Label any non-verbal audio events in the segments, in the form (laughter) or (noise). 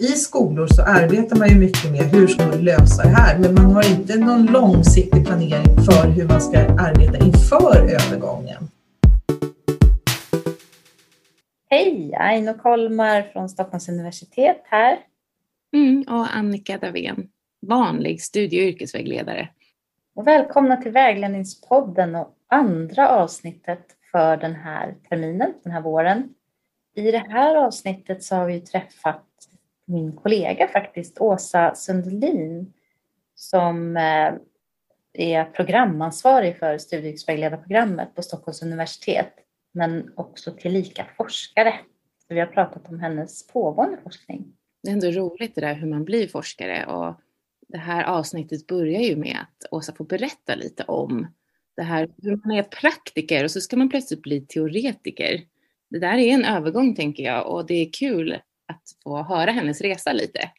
I skolor så arbetar man ju mycket med hur ska man lösa det här, men man har inte någon långsiktig planering för hur man ska arbeta inför övergången. Hej, Aino Kolmar från Stockholms universitet här. Mm, och Annika Davén, vanlig studie och yrkesvägledare. Och välkomna till Vägledningspodden och andra avsnittet för den här terminen, den här våren. I det här avsnittet så har vi träffat min kollega faktiskt, Åsa Sundelin, som eh, är programansvarig för studievägledarprogrammet på Stockholms universitet, men också tillika forskare. Så vi har pratat om hennes pågående forskning. Det är ändå roligt det där hur man blir forskare och det här avsnittet börjar ju med att Åsa får berätta lite om det här hur man är praktiker och så ska man plötsligt bli teoretiker. Det där är en övergång tänker jag och det är kul att få höra hennes resa lite.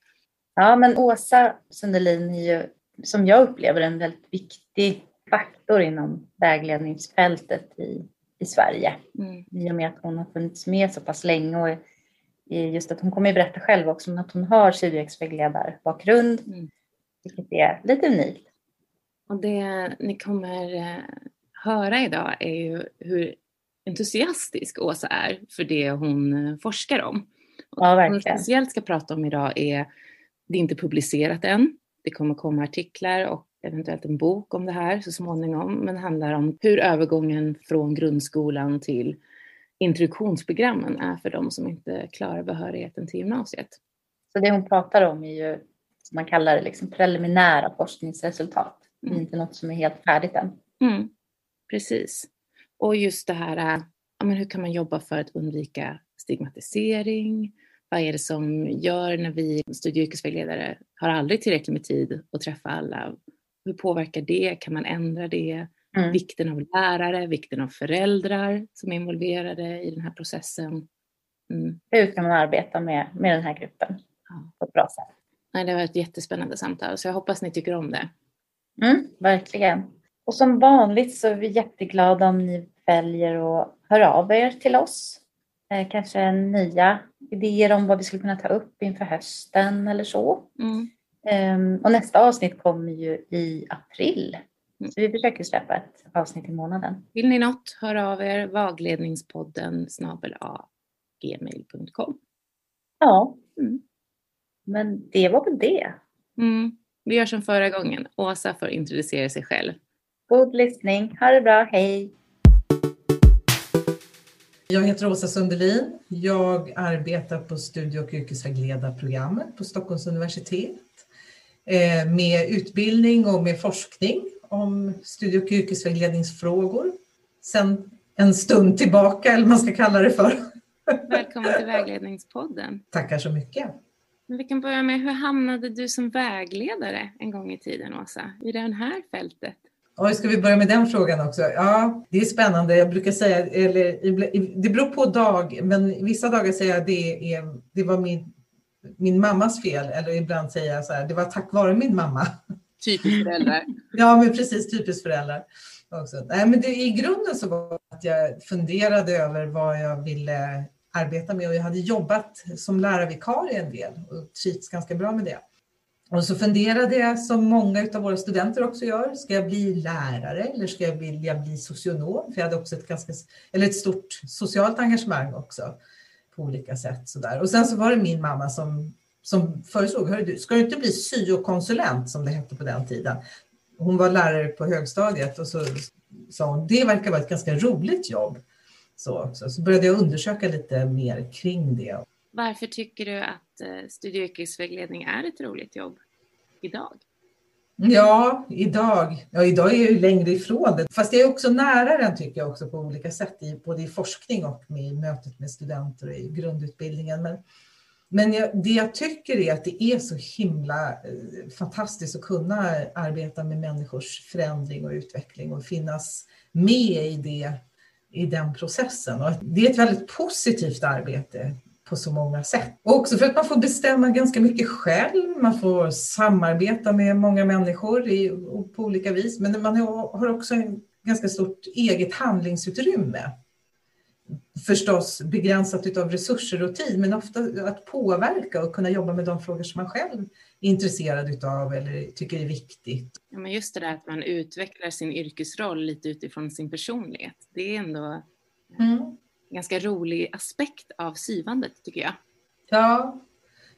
Ja, men Åsa Sundelin är ju, som jag upplever en väldigt viktig faktor inom vägledningsfältet i, i Sverige. Mm. I och med att hon har funnits med så pass länge och just att hon kommer att berätta själv också om att hon har studievägledarbakgrund, mm. vilket är lite unikt. Och det ni kommer eh, höra idag är ju hur entusiastisk Åsa är för det hon eh, forskar om. Ja, verkligen. Vad vi speciellt ska prata om idag är, det är inte publicerat än, det kommer komma artiklar och eventuellt en bok om det här så småningom, men det handlar om hur övergången från grundskolan till introduktionsprogrammen är för de som inte klarar behörigheten till gymnasiet. Så det hon pratar om är ju, som man kallar det, liksom preliminära forskningsresultat. Mm. Det är inte något som är helt färdigt än. Mm. Precis. Och just det här, ja, men hur kan man jobba för att undvika stigmatisering? Vad är det som gör när vi studie och yrkesvägledare har aldrig tillräckligt med tid att träffa alla? Hur påverkar det? Kan man ändra det? Mm. Vikten av lärare, vikten av föräldrar som är involverade i den här processen. Mm. Hur kan man arbeta med, med den här gruppen ja. på ett bra sätt? Nej, det var ett jättespännande samtal så jag hoppas ni tycker om det. Mm, verkligen. Och som vanligt så är vi jätteglada om ni väljer att höra av er till oss. Eh, kanske nya idéer om vad vi skulle kunna ta upp inför hösten eller så. Mm. Um, och nästa avsnitt kommer ju i april. Mm. Så vi försöker släppa ett avsnitt i månaden. Vill ni något, hör av er. Vagledningspodden snabel gmail.com. Ja, mm. men det var väl det. Mm. Vi gör som förra gången. Åsa får introducera sig själv. God lyssning. Ha det bra. Hej! Jag heter Åsa Sundelin. Jag arbetar på studie och yrkesvägledarprogrammet på Stockholms universitet eh, med utbildning och med forskning om studie och yrkesvägledningsfrågor sen en stund tillbaka, eller vad man ska kalla det för. Välkommen till (laughs) Vägledningspodden. Tackar så mycket. Vi kan börja med, hur hamnade du som vägledare en gång i tiden, Åsa, i det här fältet? Oj, ska vi börja med den frågan också? Ja, det är spännande. Jag brukar säga, eller det beror på dag, men vissa dagar säger jag det, är, det var min, min mammas fel, eller ibland säger jag så här, det var tack vare min mamma. Typiskt föräldrar. (laughs) ja, men precis, typiskt föräldrar. Också. Nej, men det, I grunden så var det att jag funderade över vad jag ville arbeta med och jag hade jobbat som lärarvikarie en del och trivts ganska bra med det. Och så funderade jag som många av våra studenter också gör. Ska jag bli lärare eller ska jag vilja bli socionom? För jag hade också ett, ganska, eller ett stort socialt engagemang också på olika sätt. Sådär. Och sen så var det min mamma som, som föreslog, Hör du, ska du inte bli syokonsulent som det hette på den tiden? Hon var lärare på högstadiet och så sa hon, det verkar vara ett ganska roligt jobb. Så, också. så började jag undersöka lite mer kring det. Varför tycker du att eh, studie och yrkesvägledning är ett roligt jobb idag? Ja, idag. Ja, idag är jag ju längre ifrån det. Fast jag är också nära den tycker jag också på olika sätt, både i forskning och i mötet med studenter och i grundutbildningen. Men, men jag, det jag tycker är att det är så himla eh, fantastiskt att kunna arbeta med människors förändring och utveckling och finnas med i, det, i den processen. Och det är ett väldigt positivt arbete på så många sätt. Och också för att man får bestämma ganska mycket själv, man får samarbeta med många människor i, på olika vis, men man har också en ganska stort eget handlingsutrymme. förstås begränsat utav resurser och tid, men ofta att påverka och kunna jobba med de frågor som man själv är intresserad utav eller tycker är viktigt. Ja, men just det där att man utvecklar sin yrkesroll lite utifrån sin personlighet. Det är ändå mm ganska rolig aspekt av syvandet tycker jag. Ja,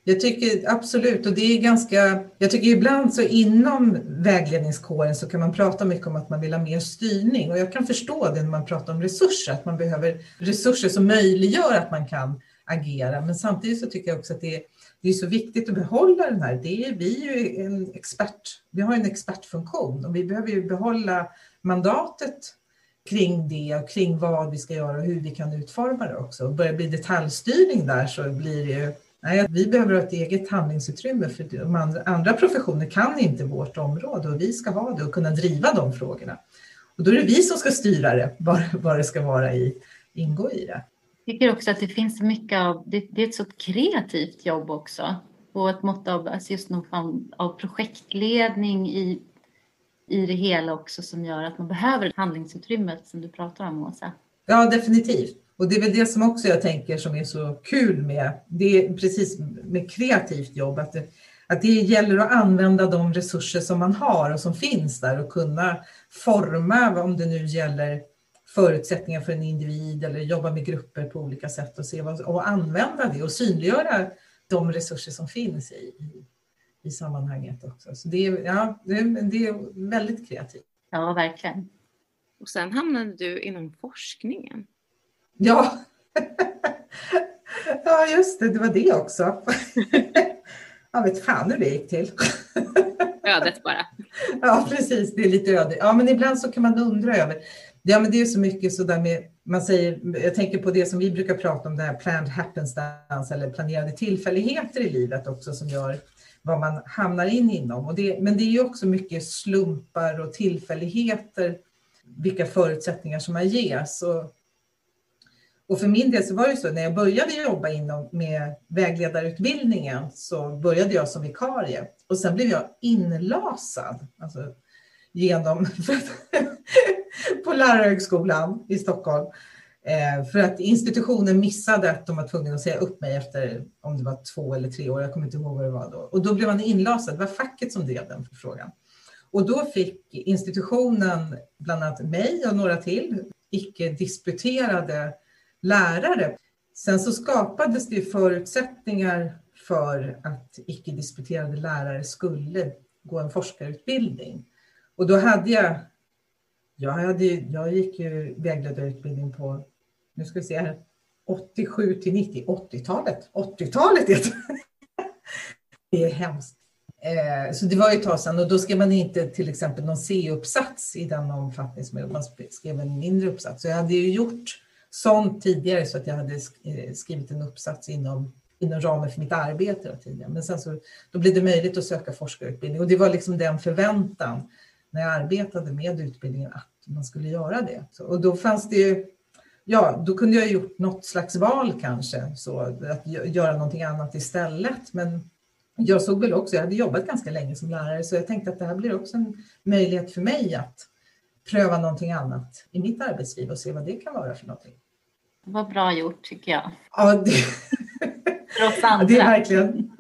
jag tycker absolut, och det är ganska, jag tycker ibland så inom vägledningskåren så kan man prata mycket om att man vill ha mer styrning och jag kan förstå det när man pratar om resurser, att man behöver resurser som möjliggör att man kan agera. Men samtidigt så tycker jag också att det är, det är så viktigt att behålla den här, det är, vi är ju en expert, vi har en expertfunktion och vi behöver ju behålla mandatet kring det och kring vad vi ska göra och hur vi kan utforma det också. Börjar det bli detaljstyrning där så blir det ju Nej, vi behöver ha ett eget handlingsutrymme för de andra, andra professioner kan inte vårt område och vi ska ha det och kunna driva de frågorna. Och då är det vi som ska styra det, vad, vad det ska vara i, ingå i det. Jag tycker också att det finns mycket av, det, det är ett så kreativt jobb också. Och ett mått av, alltså just någon form av projektledning i, i det hela också som gör att man behöver handlingsutrymmet som du pratar om Åsa. Ja, definitivt. Och det är väl det som också jag tänker som är så kul med, det är precis med kreativt jobb, att det, att det gäller att använda de resurser som man har och som finns där och kunna forma, om det nu gäller förutsättningar för en individ eller jobba med grupper på olika sätt och, se vad, och använda det och synliggöra de resurser som finns i, i, sammanhanget också. Så det är, ja, det är, det är väldigt kreativt. Ja, verkligen. Och sen hamnade du inom forskningen. Ja. (laughs) ja, just det, det var det också. (laughs) Jag vet fan hur det gick till. (laughs) Ödet bara. Ja, precis. Det är lite öde. Ja, men ibland så kan man undra över. Ja, men det är så mycket så där med, man säger, jag tänker på det som vi brukar prata om, det här planned happenstance eller planerade tillfälligheter i livet också som gör vad man hamnar in inom. Och det, men det är ju också mycket slumpar och tillfälligheter, vilka förutsättningar som man ges. Och och för min del så var det så när jag började jobba inom med vägledarutbildningen så började jag som vikarie och sen blev jag inlasad alltså, genom (laughs) på Lärarhögskolan i Stockholm. Eh, för att institutionen missade att de var tvungna att säga upp mig efter om det var två eller tre år, jag kommer inte ihåg vad det var då. Och då blev man inlasad, det var facket som drev den frågan. Och då fick institutionen bland annat mig och några till icke disputerade lärare. Sen så skapades det förutsättningar för att icke-disputerade lärare skulle gå en forskarutbildning. Och då hade jag, jag, hade, jag gick ju vägledarutbildning på, nu ska vi se här, 87 till 90, 80-talet. 80-talet är det. det är hemskt. Eh, så det var ju ett tag sedan och då skrev man inte till exempel någon C-uppsats i den omfattning som man skrev en mindre uppsats. Så jag hade ju gjort sånt tidigare så att jag hade eh, skrivit en uppsats inom, inom ramen för mitt arbete. Tidigare. Men sen så då blev det möjligt att söka forskarutbildning och det var liksom den förväntan när jag arbetade med utbildningen att man skulle göra det. Så, och då fanns det ju, ja, då kunde jag gjort något slags val kanske, så att göra någonting annat istället. Men jag såg väl också, jag hade jobbat ganska länge som lärare, så jag tänkte att det här blir också en möjlighet för mig att pröva någonting annat i mitt arbetsliv och se vad det kan vara för någonting. Det var bra gjort tycker jag. Ja, det, ja, det är verkligen...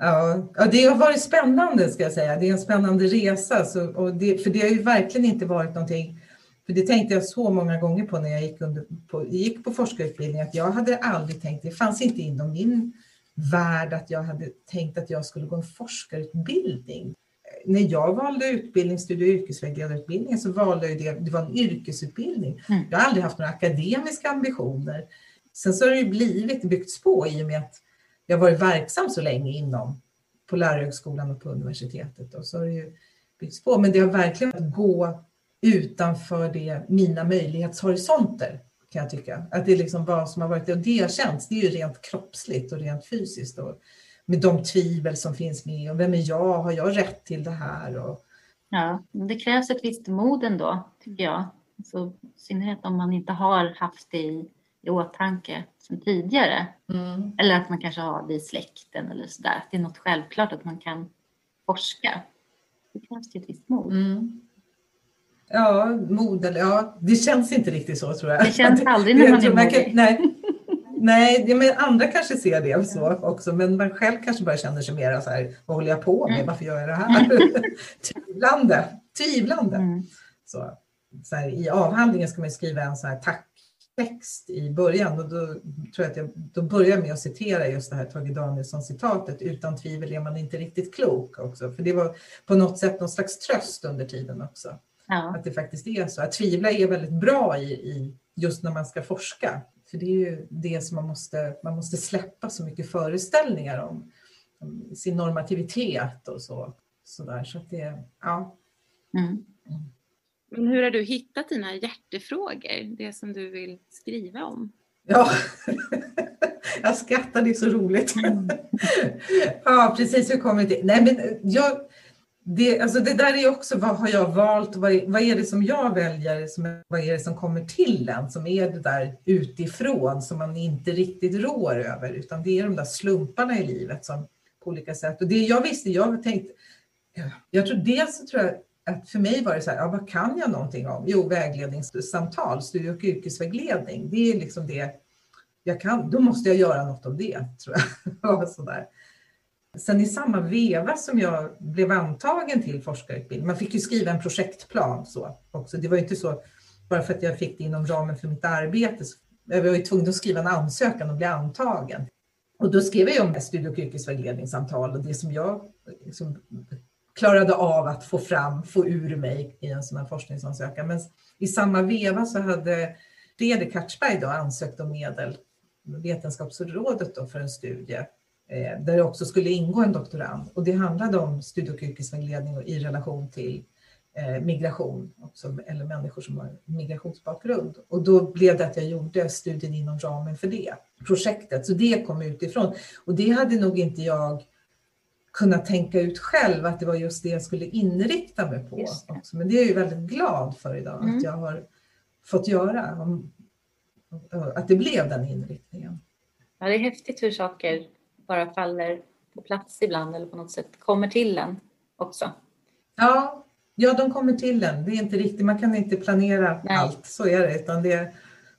Ja, det har varit spännande ska jag säga. Det är en spännande resa. Så, och det, för det har ju verkligen inte varit någonting... För det tänkte jag så många gånger på när jag gick, under, på, gick på forskarutbildning att jag hade aldrig tänkt, det fanns inte inom min värld att jag hade tänkt att jag skulle gå en forskarutbildning när jag valde utbildning, studie och yrkesvägledarutbildningen så valde jag det, det var en yrkesutbildning. Mm. Jag har aldrig haft några akademiska ambitioner. Sen så har det ju blivit, byggts på i och med att jag varit verksam så länge inom på lärarhögskolan och på universitetet. Och så har det ju byggts på. Men det har verkligen att gå utanför det, mina möjlighetshorisonter kan jag tycka. Att det är liksom vad som har varit det. Och det har känts, det är ju rent kroppsligt och rent fysiskt. Och med de tvivel som finns med och vem är jag, har jag rätt till det här? Och... Ja, det krävs ett visst mod ändå, tycker jag. Så, I synnerhet om man inte har haft det i, i åtanke sedan tidigare. Mm. Eller att man kanske har det i släkten eller sådär. Det är något självklart att man kan forska. Det krävs ett visst mod. Mm. Ja, mod eller ja, det känns inte riktigt så tror jag. Det känns aldrig när man är modig. Nej, nej men andra kanske ser det så också, men man själv kanske bara känner sig mer så här, vad håller jag på med, mm. varför gör jag det här? (laughs) tvivlande, tvivlande. Mm. Så, så här, I avhandlingen ska man skriva en så här tacktext i början och då tror jag att jag då börjar med att citera just det här Tage Danielsson-citatet. Utan tvivel är man inte riktigt klok också, för det var på något sätt någon slags tröst under tiden också. Ja. Att det faktiskt är så. Att tvivla är väldigt bra i, i just när man ska forska. För det är ju det som man måste, man måste släppa så mycket föreställningar om, om sin normativitet och så. Så, där. så att det, ja. Mm. Men hur har du hittat dina hjärtefrågor, det som du vill skriva om? Ja, (laughs) jag skrattar, det är så roligt. Mm. (laughs) ja, precis. Hur kommer det Nej, men jag, det, alltså det där är också, vad har jag valt? Vad är, vad är det som jag väljer? Som, vad är det som kommer till en? Som är det där utifrån som man inte riktigt rår över, utan det är de där slumparna i livet som på olika sätt. Och det jag visste, jag tänkte, jag tror dels så tror jag att för mig var det så här, ja, vad kan jag någonting om? Jo, vägledningssamtal, studie och yrkesvägledning. Det är liksom det jag kan. Då måste jag göra något om det, (laughs) tror jag. så där. Sen i samma veva som jag blev antagen till forskarutbildning, man fick ju skriva en projektplan så också. Det var ju inte så bara för att jag fick det inom ramen för mitt arbete. Jag var ju tvungen att skriva en ansökan och bli antagen. Och då skrev jag om studie och yrkesvägledningssamtal och det som jag liksom klarade av att få fram, få ur mig i en sån här forskningsansökan. Men i samma veva så hade Fredrik Kartsberg då ansökt om medel, Vetenskapsrådet då för en studie Eh, där det också skulle ingå en doktorand. Och det handlade om studie och yrkesvägledning i relation till eh, migration, också, eller människor som har migrationsbakgrund. Och då blev det att jag gjorde studien inom ramen för det projektet. Så det kom utifrån. Och det hade nog inte jag kunnat tänka ut själv att det var just det jag skulle inrikta mig på. Också. Men det är jag ju väldigt glad för idag, mm. att jag har fått göra. Att det blev den inriktningen. Ja, det är häftigt hur saker bara faller på plats ibland eller på något sätt kommer till en också. Ja, ja de kommer till en. Det är inte riktigt, man kan inte planera Nej. allt, så är det. Utan det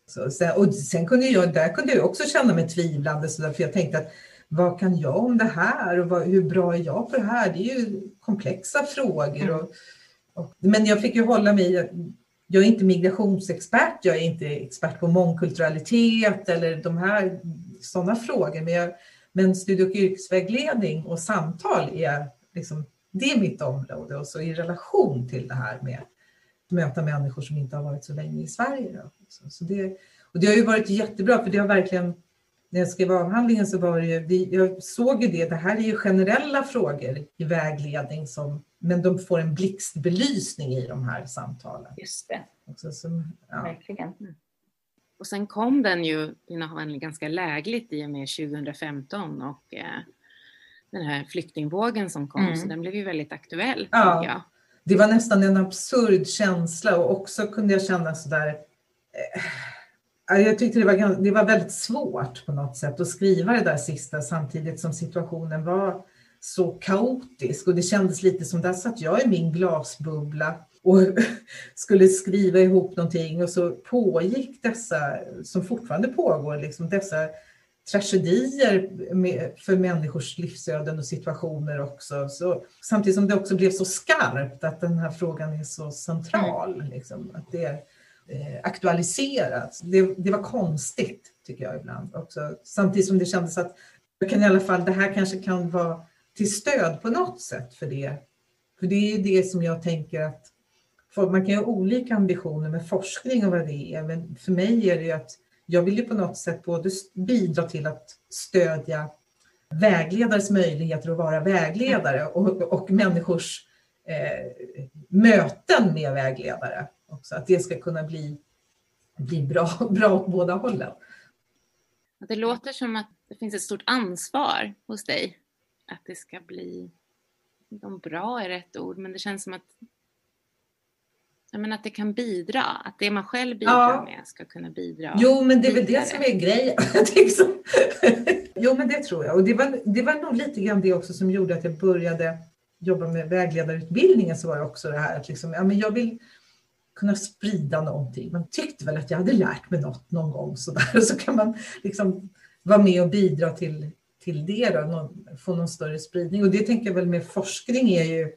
så, sen, och sen kunde jag, där kunde jag också känna mig tvivlande, så där, för jag tänkte att vad kan jag om det här och vad, hur bra är jag på det här? Det är ju komplexa frågor. Mm. Och, och, men jag fick ju hålla mig jag är inte migrationsexpert, jag är inte expert på mångkulturalitet eller de här sådana frågor, men jag, men studie och yrkesvägledning och samtal är, liksom, det är mitt område och så i relation till det här med att möta människor som inte har varit så länge i Sverige. Då. Så, så det, och det har ju varit jättebra för det har verkligen, när jag skrev avhandlingen så var det ju, jag såg ju det, det här är ju generella frågor i vägledning som, men de får en blixtbelysning i de här samtalen. Just det. Också, som, ja. Verkligen. Och sen kom den ju, avhandling, ganska lägligt i och med 2015 och eh, den här flyktingvågen som kom, mm. så den blev ju väldigt aktuell. Ja, jag. det var nästan en absurd känsla och också kunde jag känna sådär eh, jag tyckte det var, det var väldigt svårt på något sätt att skriva det där sista samtidigt som situationen var så kaotisk och det kändes lite som där satt jag i min glasbubbla och (laughs) skulle skriva ihop någonting och så pågick dessa, som fortfarande pågår, liksom dessa tragedier med, för människors livsöden och situationer också. Så, samtidigt som det också blev så skarpt att den här frågan är så central, mm. liksom, att det Eh, aktualiserats. Det, det, var konstigt tycker jag ibland också. Samtidigt som det kändes att jag kan i alla fall, det här kanske kan vara till stöd på något sätt för det. För det är det som jag tänker att man kan ha olika ambitioner med forskning och vad det är, men för mig är det ju att jag vill ju på något sätt både bidra till att stödja vägledares möjligheter att vara vägledare och, och människors eh, möten med vägledare också, att det ska kunna bli, bli bra, (laughs) bra åt båda hållen. Det låter som att det finns ett stort ansvar hos dig att det ska bli, om bra är rätt ord, men det känns som att men att det kan bidra, att det man själv bidrar ja. med ska kunna bidra. Jo, men det är väl det som är grejen. (laughs) (laughs) jo, men det tror jag. Och det var, det var nog lite grann det också som gjorde att jag började jobba med vägledarutbildningen. Så var det också det här att liksom, ja, men jag vill kunna sprida någonting. Man tyckte väl att jag hade lärt mig något någon gång sådär. (laughs) Så kan man liksom vara med och bidra till, till det, då, någon, få någon större spridning. Och det tänker jag väl med forskning är ju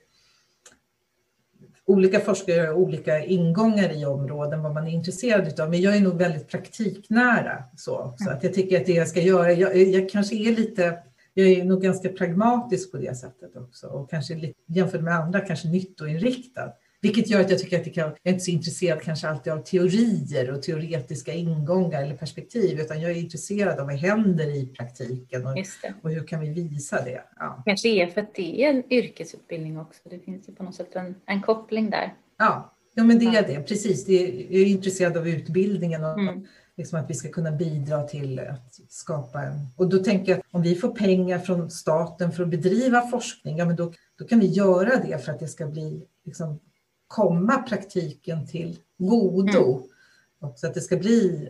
olika forskare har olika ingångar i områden, vad man är intresserad av. Men jag är nog väldigt praktiknära. Så, så att jag tycker att det jag ska göra, jag, jag kanske är lite, jag är nog ganska pragmatisk på det sättet också. Och kanske lite, jämfört med andra kanske nyttoinriktad. Vilket gör att jag tycker att det kan, jag är inte så intresserad kanske alltid av teorier och teoretiska ingångar eller perspektiv, utan jag är intresserad av vad händer i praktiken och, och hur kan vi visa det. Ja. Kanske är för att det är en yrkesutbildning också, det finns ju på något sätt en, en koppling där. Ja, ja men det är det, precis. Det är, jag är intresserad av utbildningen och mm. liksom att vi ska kunna bidra till att skapa en... Och då tänker jag att om vi får pengar från staten för att bedriva forskning, ja men då, då kan vi göra det för att det ska bli liksom, komma praktiken till godo. Mm. Och så att det ska bli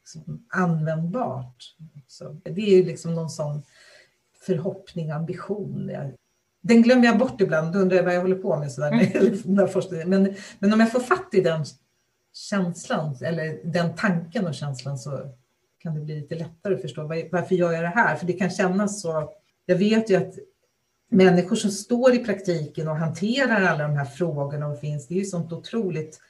liksom användbart. Så det är ju liksom någon sån förhoppning, ambition. Den glömmer jag bort ibland, då undrar jag vad jag håller på med. Sådär, mm. (laughs) men, men om jag får fatt i den känslan, eller den tanken och känslan så kan det bli lite lättare att förstå varför gör jag det här? För det kan kännas så. Jag vet ju att människor som står i praktiken och hanterar alla de här frågorna och finns, det är ju sånt otroligt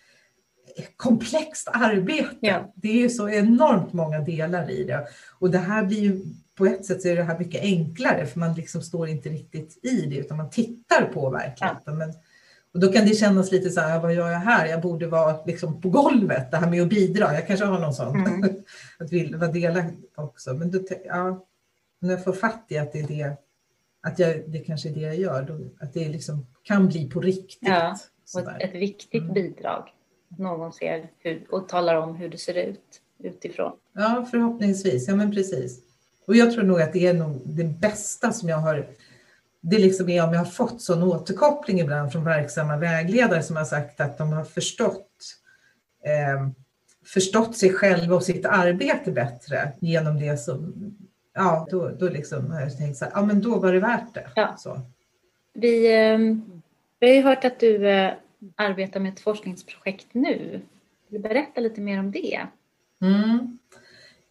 komplext arbete. Ja. Det är ju så enormt många delar i det. Och det här blir ju, på ett sätt så är det här mycket enklare för man liksom står inte riktigt i det utan man tittar på verkligheten. Ja. Men, och då kan det kännas lite så här, vad gör jag här? Jag borde vara liksom på golvet, det här med att bidra. Jag kanske har någon sån, mm. (laughs) att vilja vara delaktig också. Men då, ja, när jag får fatt i att det är det att jag, det kanske är det jag gör, då, att det liksom kan bli på riktigt. Ja, och ett, ett viktigt mm. bidrag. Någon ser hur, och talar om hur det ser ut utifrån. Ja, förhoppningsvis. Ja, men precis. Och jag tror nog att det är nog det bästa som jag har det liksom är om jag har fått sån återkoppling ibland från verksamma vägledare som har sagt att de har förstått eh, förstått sig själva och sitt arbete bättre genom det som ja, då, då liksom har jag tänkt så här, ja men då var det värt det. Ja. Så. Vi, ehm, vi har ju hört att du eh, arbetar med ett forskningsprojekt nu. Vill du berätta lite mer om det? Mm.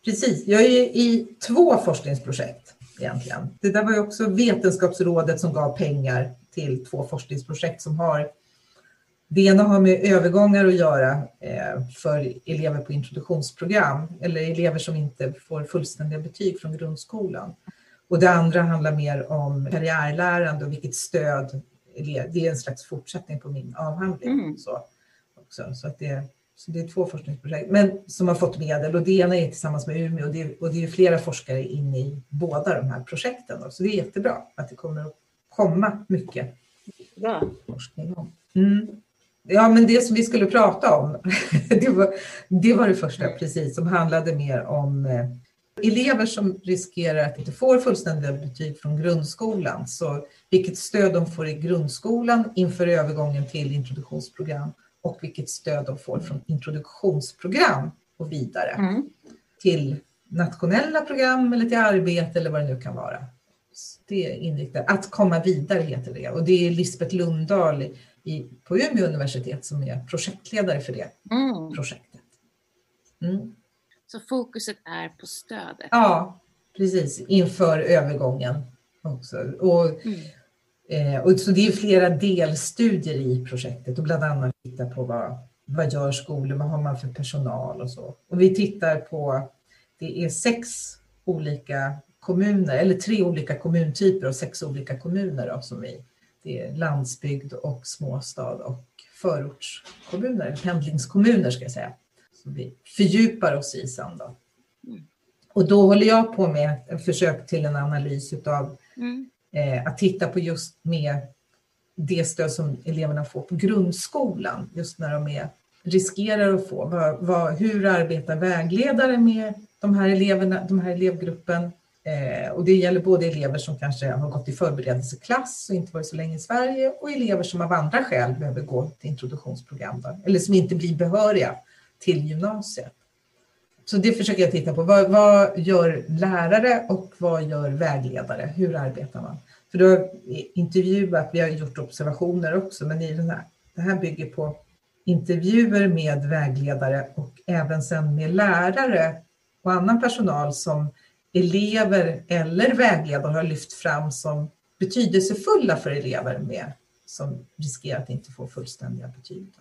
Precis, jag är i två forskningsprojekt egentligen. Det där var ju också Vetenskapsrådet som gav pengar till två forskningsprojekt som har det ena har med övergångar att göra eh, för elever på introduktionsprogram eller elever som inte får fullständiga betyg från grundskolan. Och det andra handlar mer om karriärlärande och vilket stöd. Det är en slags fortsättning på min avhandling. Mm. Så, också. Så, att det, så det är två forskningsprojekt men, som har fått medel och det ena är tillsammans med Umeå och det, och det är flera forskare inne i båda de här projekten. Så det är jättebra att det kommer att komma mycket Bra. forskning om. Mm. Ja, men det som vi skulle prata om, (laughs) det var det, var det första precis, som handlade mer om eh, elever som riskerar att inte få fullständiga betyg från grundskolan. Så vilket stöd de får i grundskolan inför övergången till introduktionsprogram och vilket stöd de får från introduktionsprogram och vidare mm. till nationella program eller till arbete eller vad det nu kan vara. Det är inriktat. Att komma vidare heter det och det är Lisbeth Lundahl i, på Umeå universitet som är projektledare för det mm. projektet. Mm. Så fokuset är på stödet? Ja, precis, inför övergången också. Och, mm. eh, och så det är flera delstudier i projektet och bland annat titta på vad, vad gör skolor, vad har man för personal och så. Och vi tittar på, det är sex olika kommuner, eller tre olika kommuntyper och sex olika kommuner då, som vi det är landsbygd och småstad och förortskommuner, pendlingskommuner ska jag säga, som vi fördjupar oss i sen då. Mm. Och då håller jag på med ett försök till en analys utav mm. eh, att titta på just med det stöd som eleverna får på grundskolan, just när de är, riskerar att få. Vad, vad, hur arbetar vägledare med de här eleverna, de här elevgruppen? Eh, och det gäller både elever som kanske har gått i förberedelseklass och inte varit så länge i Sverige och elever som av andra skäl behöver gå till introduktionsprogram då, eller som inte blir behöriga till gymnasiet. Så det försöker jag titta på. Vad, vad, gör lärare och vad gör vägledare? Hur arbetar man? För då har intervjuat, vi har gjort observationer också, men i den här, det här bygger på intervjuer med vägledare och även sen med lärare och annan personal som elever eller vägledare har lyft fram som betydelsefulla för elever med, som riskerar att inte få fullständiga betyg.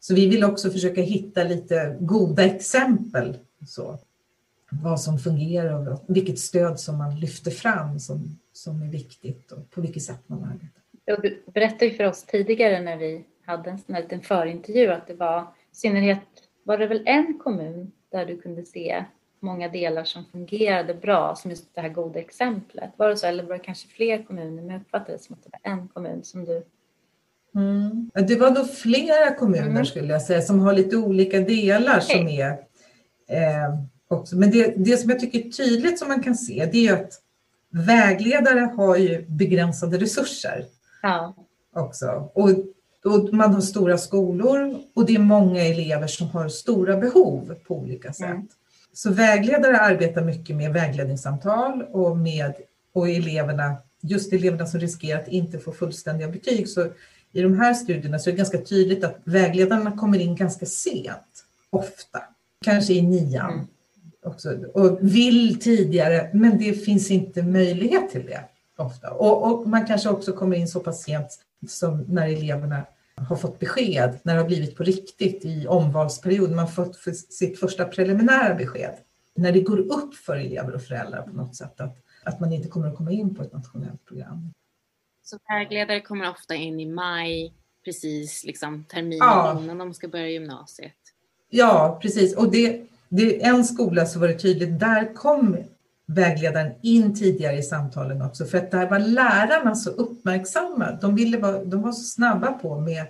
Så vi vill också försöka hitta lite goda exempel. Så, vad som fungerar och vilket stöd som man lyfter fram som, som är viktigt och på vilket sätt man arbetar. Du berättade för oss tidigare när vi hade en sån här liten förintervju att det var i synnerhet, var det väl en kommun där du kunde se många delar som fungerade bra, som just det här goda exemplet. Var det så eller var det kanske fler kommuner? Men jag uppfattade det som att det var en kommun som du Mm. Det var då flera kommuner mm. skulle jag säga som har lite olika delar okay. som är eh, också. Men det, det som jag tycker är tydligt som man kan se det är att vägledare har ju begränsade resurser ja. också. Och, och, man har stora skolor och det är många elever som har stora behov på olika sätt. Mm. Så vägledare arbetar mycket med vägledningssamtal och med och eleverna, just eleverna som riskerar att inte få fullständiga betyg. Så i de här studierna så är det ganska tydligt att vägledarna kommer in ganska sent, ofta, kanske i nian. Mm. Också, och vill tidigare, men det finns inte möjlighet till det ofta. Och, och, man kanske också kommer in så pass sent som när eleverna har fått besked, när det har blivit på riktigt i omvalsperioden, man har fått sitt första preliminära besked. När det går upp för elever och föräldrar på något sätt att, att man inte kommer att komma in på ett nationellt program. Så vägledare kommer ofta in i maj, precis liksom terminen ja. innan de ska börja gymnasiet. Ja, precis. Och det, det en skola så var det tydligt, där kom vägledaren in tidigare i samtalen också, för att där var lärarna så uppmärksamma. De, ville vara, de var så snabba på med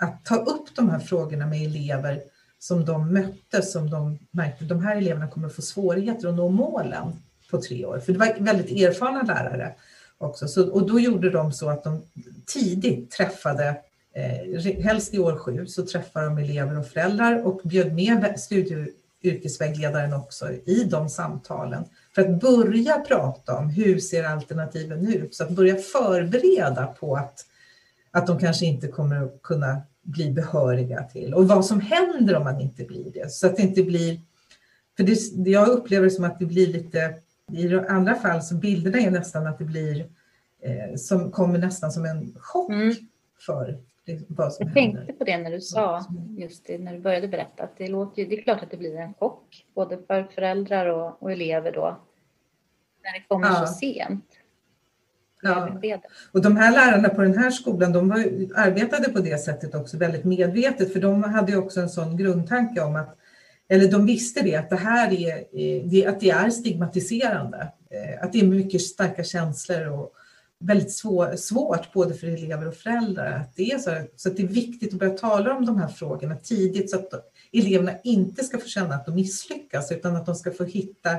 att ta upp de här frågorna med elever som de mötte, som de märkte, de här eleverna kommer få svårigheter att nå målen på tre år. För det var väldigt erfarna lärare också. Så, och då gjorde de så att de tidigt träffade, eh, helst i år sju, så träffade de elever och föräldrar och bjöd med studie yrkesvägledaren också i de samtalen för att börja prata om hur ser alternativen ut, så att börja förbereda på att, att de kanske inte kommer att kunna bli behöriga till och vad som händer om man inte blir det. Så att det inte blir, för det, jag upplever det som att det blir lite i andra fall så bilderna är nästan att det blir eh, som kommer nästan som en chock mm. för vad som Jag händer. tänkte på det när du sa, just det, när du började berätta, att det, låter, det är klart att det blir en chock, både för föräldrar och, och elever då, när det kommer ja. så sent. Ja. Och de här lärarna på den här skolan, de var, arbetade på det sättet också väldigt medvetet, för de hade också en sån grundtanke om att eller de visste det, att det här är, att det är stigmatiserande. Eh, att det är mycket starka känslor och väldigt svår, svårt både för elever och föräldrar. Att det är så, så att det är viktigt att börja tala om de här frågorna tidigt så att eleverna inte ska få känna att de misslyckas utan att de ska få hitta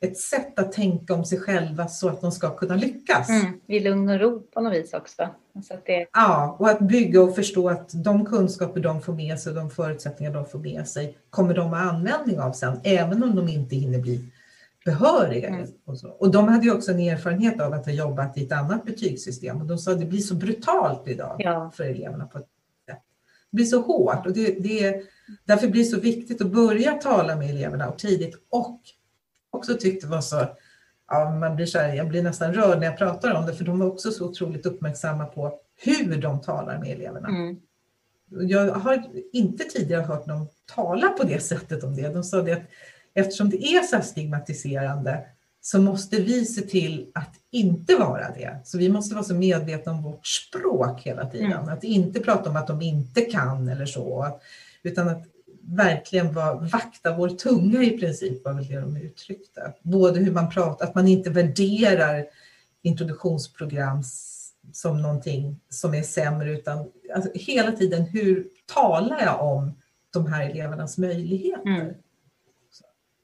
ett sätt att tänka om sig själva så att de ska kunna lyckas. Mm, I lugn och ro på något vis också. Så det... Ja, och att bygga och förstå att de kunskaper de får med sig, de förutsättningar de får med sig, kommer de ha användning av sen, även om de inte hinner bli behöriga. Mm. Och, så. och de hade ju också en erfarenhet av att ha jobbat i ett annat betygssystem och de sa att det blir så brutalt idag ja. för eleverna på ett sätt. Det blir så hårt och det, det, därför blir det så viktigt att börja tala med eleverna och tidigt och också tyckte var så, ja, man blir så här, jag blir nästan rörd när jag pratar om det, för de var också så otroligt uppmärksamma på hur de talar med eleverna. Mm. Jag har inte tidigare hört någon tala på det sättet om det. De sa det att eftersom det är så stigmatiserande så måste vi se till att inte vara det. Så vi måste vara så medvetna om vårt språk hela tiden. Mm. Att inte prata om att de inte kan eller så, utan att verkligen var, vakta vår tunga i princip var väl det de uttryckte. Både hur man pratar, att man inte värderar introduktionsprogram som någonting som är sämre utan alltså, hela tiden hur talar jag om de här elevernas möjligheter? Mm.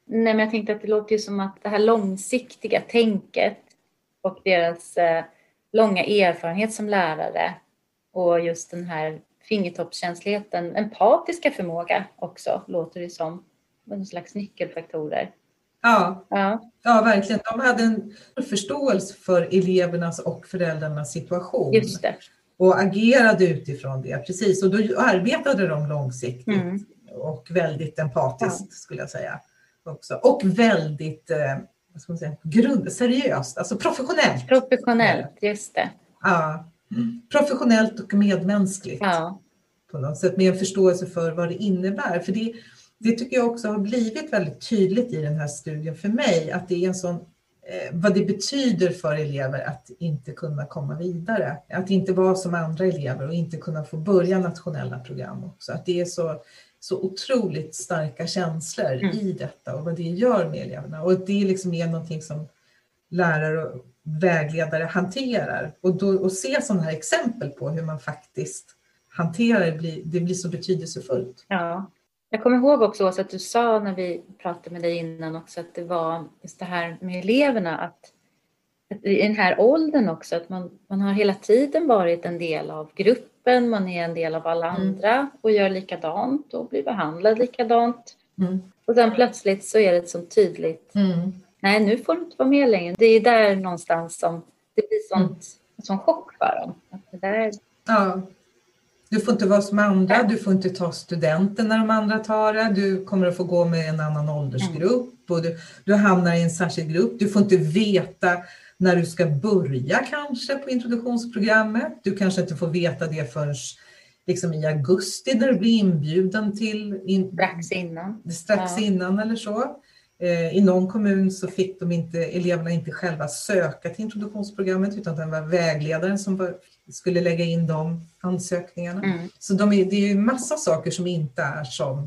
Nej, men jag tänkte att det låter ju som att det här långsiktiga tänket och deras eh, långa erfarenhet som lärare och just den här fingertoppskänsligheten, empatiska förmåga också, låter det som. En slags nyckelfaktorer. Ja, ja. ja, verkligen. De hade en förståelse för elevernas och föräldrarnas situation. Just det. och agerade utifrån det. Precis, och då arbetade de långsiktigt mm. och väldigt empatiskt ja. skulle jag säga. Också. Och väldigt eh, vad ska man säga, grund, seriöst, alltså professionellt. Professionellt, just det. Ja, professionellt och medmänskligt. Ja. På något sätt med en förståelse för vad det innebär. För det, det tycker jag också har blivit väldigt tydligt i den här studien för mig, att det är en sån eh, vad det betyder för elever att inte kunna komma vidare. Att inte vara som andra elever och inte kunna få börja nationella program också. Att det är så, så otroligt starka känslor mm. i detta och vad det gör med eleverna. Och det liksom är någonting som lärare och vägledare hanterar. Och, då, och se sådana här exempel på hur man faktiskt hanterar det, blir, det blir så betydelsefullt. Ja. Jag kommer ihåg också att du sa när vi pratade med dig innan också att det var just det här med eleverna att i den här åldern också att man, man har hela tiden varit en del av gruppen, man är en del av alla mm. andra och gör likadant och blir behandlad likadant. Mm. Och sen plötsligt så är det ett så tydligt, mm. nej nu får du inte vara med längre. Det är där någonstans som det blir sånt, mm. en sån chock för dem. Att det där... Ja. Du får inte vara som andra, du får inte ta studenten när de andra tar det, du kommer att få gå med en annan åldersgrupp och du, du hamnar i en särskild grupp. Du får inte veta när du ska börja kanske på introduktionsprogrammet. Du kanske inte får veta det förrän liksom i augusti när du blir inbjuden till... In, strax innan. Strax ja. innan eller så. Eh, I någon kommun så fick de inte, eleverna inte själva söka till introduktionsprogrammet utan det var vägledaren som var, skulle lägga in de ansökningarna. Mm. Så de är, det är ju massa saker som inte är som,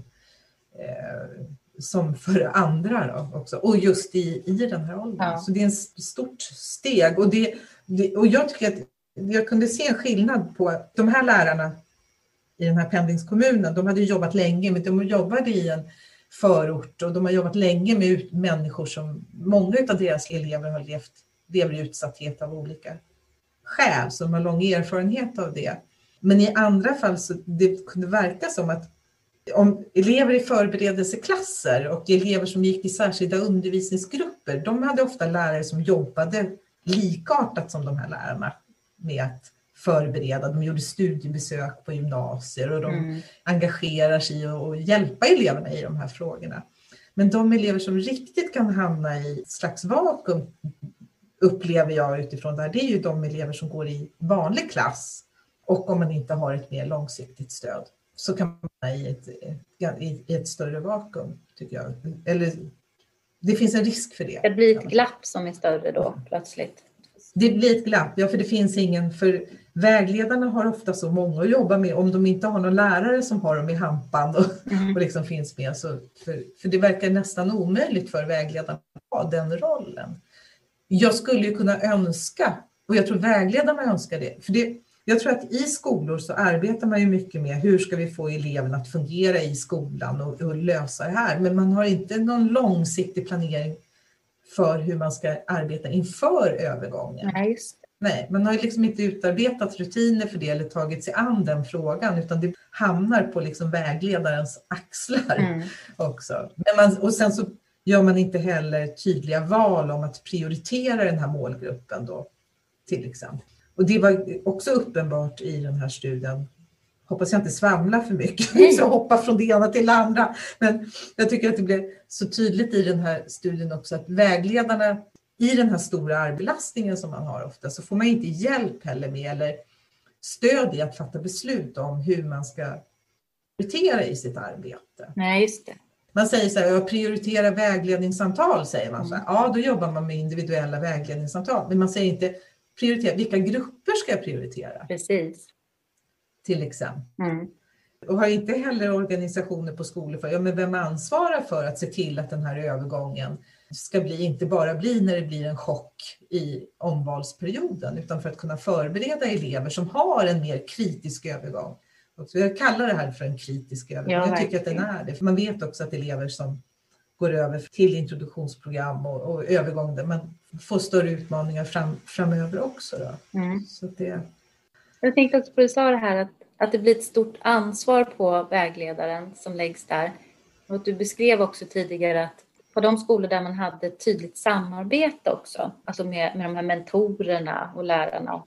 eh, som för andra då också. Och just i, i den här åldern. Ja. Så det är ett stort steg. Och, det, det, och jag tycker att jag kunde se en skillnad på de här lärarna i den här pendlingskommunen. De hade jobbat länge, men de jobbade i en förort och de har jobbat länge med människor som många av deras elever har levt, lever i utsatthet av olika skäl, så de har lång erfarenhet av det. Men i andra fall så det kunde verka som att om elever i förberedelseklasser och elever som gick i särskilda undervisningsgrupper, de hade ofta lärare som jobbade likartat som de här lärarna med att förbereda. De gjorde studiebesök på gymnasier och de mm. engagerar sig i att hjälpa eleverna i de här frågorna. Men de elever som riktigt kan hamna i ett slags vakuum upplever jag utifrån det här, det är ju de elever som går i vanlig klass och om man inte har ett mer långsiktigt stöd så kan man hamna i ett, i ett större vakuum, tycker jag. Eller det finns en risk för det. Det blir ett glapp som är större då plötsligt. Det blir ett glapp, ja för det finns ingen, för vägledarna har ofta så många att jobba med om de inte har någon lärare som har dem i hampan och, mm. och liksom finns med. Så för, för det verkar nästan omöjligt för vägledarna att ha den rollen. Jag skulle ju kunna önska, och jag tror vägledarna önskar det, för det, jag tror att i skolor så arbetar man ju mycket med hur ska vi få eleverna att fungera i skolan och, och lösa det här, men man har inte någon långsiktig planering för hur man ska arbeta inför övergången. Nej, Nej, man har liksom inte utarbetat rutiner för det eller tagit sig an den frågan utan det hamnar på liksom vägledarens axlar mm. också. Men man, och sen så gör man inte heller tydliga val om att prioritera den här målgruppen då till exempel. Och det var också uppenbart i den här studien. Hoppas jag inte svamlar för mycket, (laughs) så hoppa från det ena till det andra. Men jag tycker att det blev så tydligt i den här studien också att vägledarna i den här stora arbelastningen som man har ofta så får man inte hjälp heller med eller stöd i att fatta beslut om hur man ska prioritera i sitt arbete. Nej, just det. Man säger så här, jag prioriterar vägledningssamtal, säger man. Så här, mm. ja, då jobbar man med individuella vägledningssamtal. Men man säger inte prioritera, vilka grupper ska jag prioritera? Precis. Till exempel. Mm. Och har inte heller organisationer på skolor för, ja men vem ansvarar för att se till att den här övergången ska bli, inte bara bli när det blir en chock i omvalsperioden, utan för att kunna förbereda elever som har en mer kritisk övergång. Så jag kallar det här för en kritisk övergång. Ja, jag tycker att den är det. För man vet också att elever som går över till introduktionsprogram och, och övergång där man får större utmaningar fram, framöver också. Då. Mm. Så det... Jag tänkte också på det du sa det här att, att det blir ett stort ansvar på vägledaren som läggs där. Och du beskrev också tidigare att på de skolor där man hade ett tydligt samarbete också, alltså med, med de här mentorerna och lärarna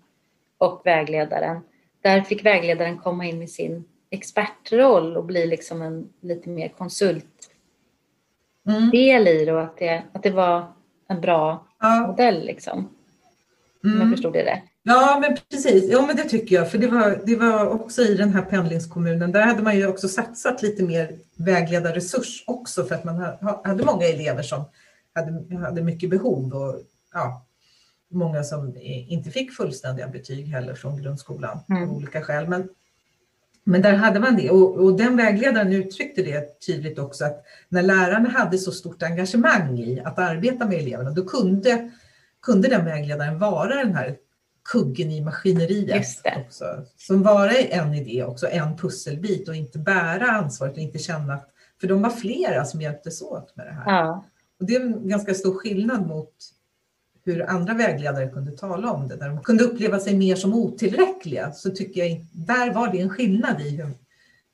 och vägledaren, där fick vägledaren komma in i sin expertroll och bli liksom en lite mer konsultdel Mm. i det och att det, att det var en bra Ja, modell liksom. Om jag mm. förstod det rätt. Ja, men precis. Ja, men det tycker jag. För det var, det var också i den här pendlingskommunen. Där hade man ju också satsat lite mer vägledarresurs också för att man ha- hade många elever som hade, hade mycket behov och ja, många som inte fick fullständiga betyg heller från grundskolan Mm. av olika skäl. Men, men där hade man det och, och den vägledaren uttryckte det tydligt också att när lärarna hade så stort engagemang i att arbeta med eleverna, då kunde, kunde den vägledaren vara den här kuggen i maskineriet också. Som vara en idé också, en pusselbit och inte bära ansvaret och inte känna att, för de var flera som hjälptes åt med det här. Ja, Och det är en ganska stor skillnad mot hur andra vägledare kunde tala om det. Där de kunde uppleva sig mer som otillräckliga. Så tycker jag, där var det en skillnad i hur,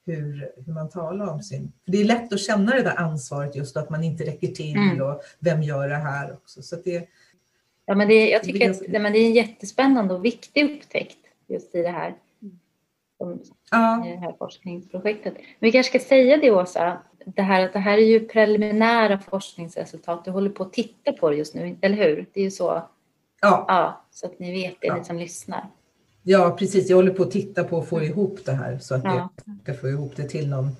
hur, hur man talar om sin... För det är lätt att känna det där ansvaret just att man inte räcker till Mm. och vem gör det här också. Så att det, ja men det, jag Det tycker att ganska- nej, men det är en jättespännande och viktig upptäckt just i det här. Som ja, i det här forskningsprojektet. Men vi kanske ska säga det Åsa, det här, att det här är ju preliminära forskningsresultat. Du håller på att titta på det just nu, eller hur? Det är ju så, ja, ja, så att ni vet det, Ja. ni som lyssnar. ja, precis. Jag håller på att titta på att få ihop det här så att Ja. jag ska få ihop det till någon.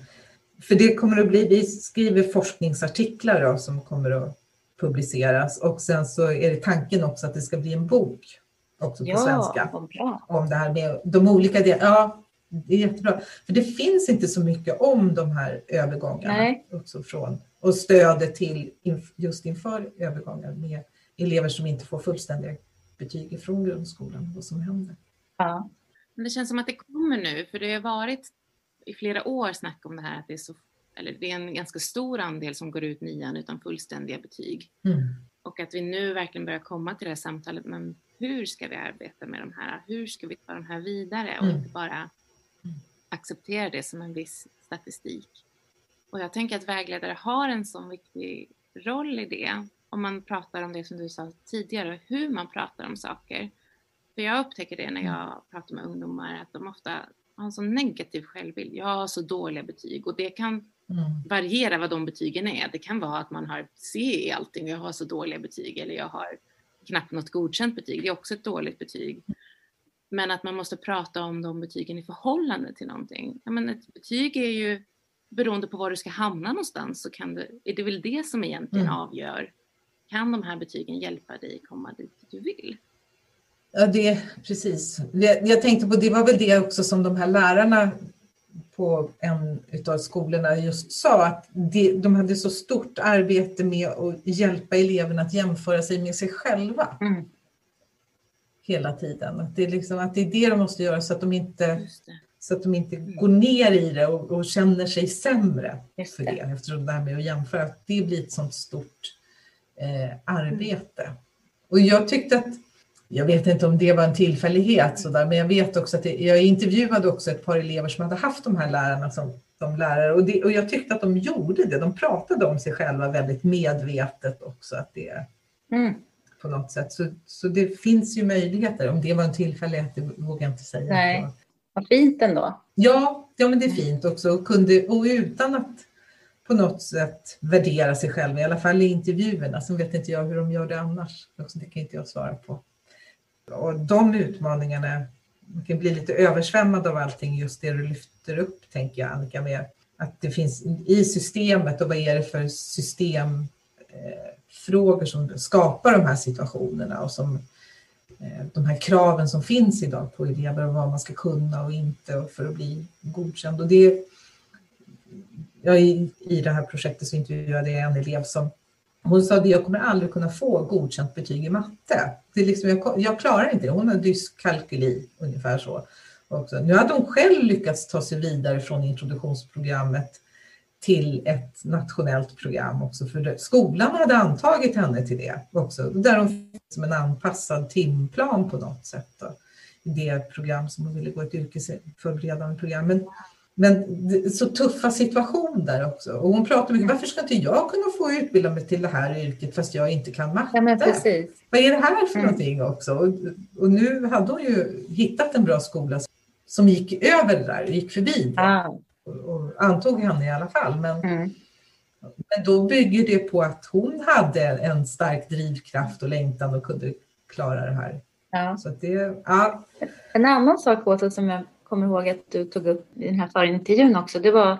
För det kommer att bli, vi skriver forskningsartiklar då, som kommer att publiceras och sen så är det tanken också att det ska bli en bok också på Ja, svenska bra. om det här med de olika delarna. Ja, det är jättebra. För det finns inte så mycket om de här övergångarna Nej. också från och stödet till just inför övergångar med elever som inte får fullständiga betyg från grundskolan, vad som händer. Ja. Men det känns som att det kommer nu, för det har varit i flera år snack om det här att det är så, eller det är en ganska stor andel som går ut nian utan fullständiga betyg. Mm. Och att vi nu verkligen börjar komma till det här samtalet, men hur ska vi arbeta med de här? Hur ska vi ta de här vidare och Mm. inte bara acceptera det som en viss statistik? Och jag tänker att vägledare har en sån viktig roll i det. Om man pratar om det som du sa tidigare, hur man pratar om saker. För jag upptäcker det när jag pratar med ungdomar, att de ofta har en sån negativ självbild. Jag har så dåliga betyg och det kan Mm. variera vad de betygen är. Det kan vara att man har C i allting och jag har så dåliga betyg eller jag har knappt något godkänt betyg. Det är också ett dåligt betyg. Men att man måste prata om de betygen i förhållande till någonting. Ja, men ett betyg är ju beroende på var du ska hamna någonstans så kan det, är det väl det som egentligen Mm. avgör. Kan de här betygen hjälpa dig komma dit du vill? Ja, det precis. Jag, tänkte på, det var väl det också som de här lärarna på en utav skolorna just sa, att de, de hade så stort arbete med att hjälpa eleverna att jämföra sig med sig själva Mm. Hela tiden. Att det, är liksom, att det är det de måste göra så att de inte, så att de inte går ner i det och, och känner sig sämre Just för det. det. Eftersom det här med att jämföra, att det blir ett sånt stort eh, arbete. Och jag tyckte att, jag vet inte om det var en tillfällighet sådär, men jag vet också att det, jag intervjuade också ett par elever som hade haft de här lärarna som de lärare och, det, och jag tyckte att de gjorde det. De pratade om sig själva väldigt medvetet också. Att det, Mm. På något sätt. Så, så det finns ju möjligheter. Om det var en tillfällighet, det vågar jag inte säga. Nej. Vad fint ändå. Ja, ja men det är fint också. Och, kunde, och utan att på något sätt värdera sig själv, i alla fall i intervjuerna. Sen vet inte jag hur de gör det annars. Det kan inte jag svara på. Och de utmaningarna, man kan bli lite översvämmad av allting, just det du lyfter upp, tänker jag Annika, med att det finns i systemet och vad är det för systemfrågor eh, frågor som skapar de här situationerna och som eh, de här kraven som finns idag på elever och vad man ska kunna och inte för att bli godkänd. Och det, jag, i, I det här projektet så intervjuade jag en elev som hon sa att jag kommer aldrig kunna få godkänt betyg i matte. Det är liksom, jag, jag klarar inte det. Hon har dyskalkyli, ungefär så. Också. Nu hade hon själv lyckats ta sig vidare från introduktionsprogrammet till ett nationellt program också. För skolan hade antagit henne till det också. Där hon fick som en anpassad timplan på något sätt. Då, I det program som hon ville gå ett yrkesförberedande program. Men, men så tuffa situation där också. Och hon pratade mycket, varför ska inte jag kunna få utbilda mig till det här yrket fast jag inte kan matte? Ja, men precis. Vad är det här för Mm. någonting också? Och, och nu hade hon ju hittat en bra skola som gick över det där, gick förbi det Ah, och, antog henne i alla fall. Men, mm. men då bygger det på att hon hade en stark drivkraft och längtan och kunde klara det här. ja. Så det, ja, En annan sak Åsa som jag kommer ihåg att du tog upp i den här förintervjun också, det var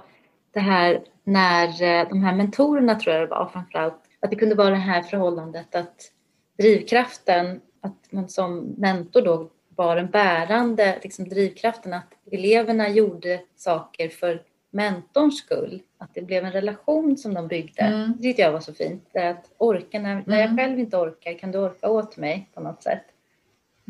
det här när eh, de här mentorerna tror jag det var framförallt, att det kunde vara det här förhållandet att drivkraften, att man som mentor då var den bärande liksom, drivkraften att eleverna gjorde saker för mentorns skull. Att det blev en relation som de byggde. Mm. Det tyckte jag var så fint. Det är att orka, när, när jag Mm. själv inte orkar kan du orka åt mig på något sätt.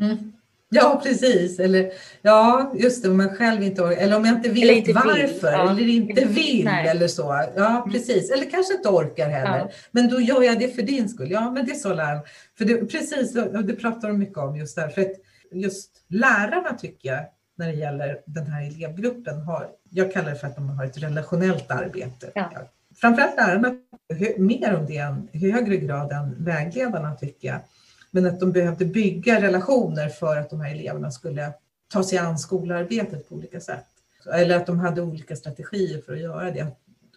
Mm. Ja, precis. Eller, ja, just det, om man själv inte orkar. Eller om jag inte vet inte vill. varför. Ja. Eller inte vill Nej. eller så. Ja, precis. Eller kanske inte orkar heller. Ja. Men då gör jag det för din skull. Ja, men det är så läraren. För det, precis, och det pratar de mycket om just där. För att just lärarna tycker jag, när det gäller den här elevgruppen, har, jag kallar det för att de har ett relationellt arbete. Ja. Framförallt lärarna, mer om det än, i högre grad än vägledarna tycker jag. Men att de behövde bygga relationer för att de här eleverna skulle ta sig an skolarbetet på olika sätt. Eller att de hade olika strategier för att göra det.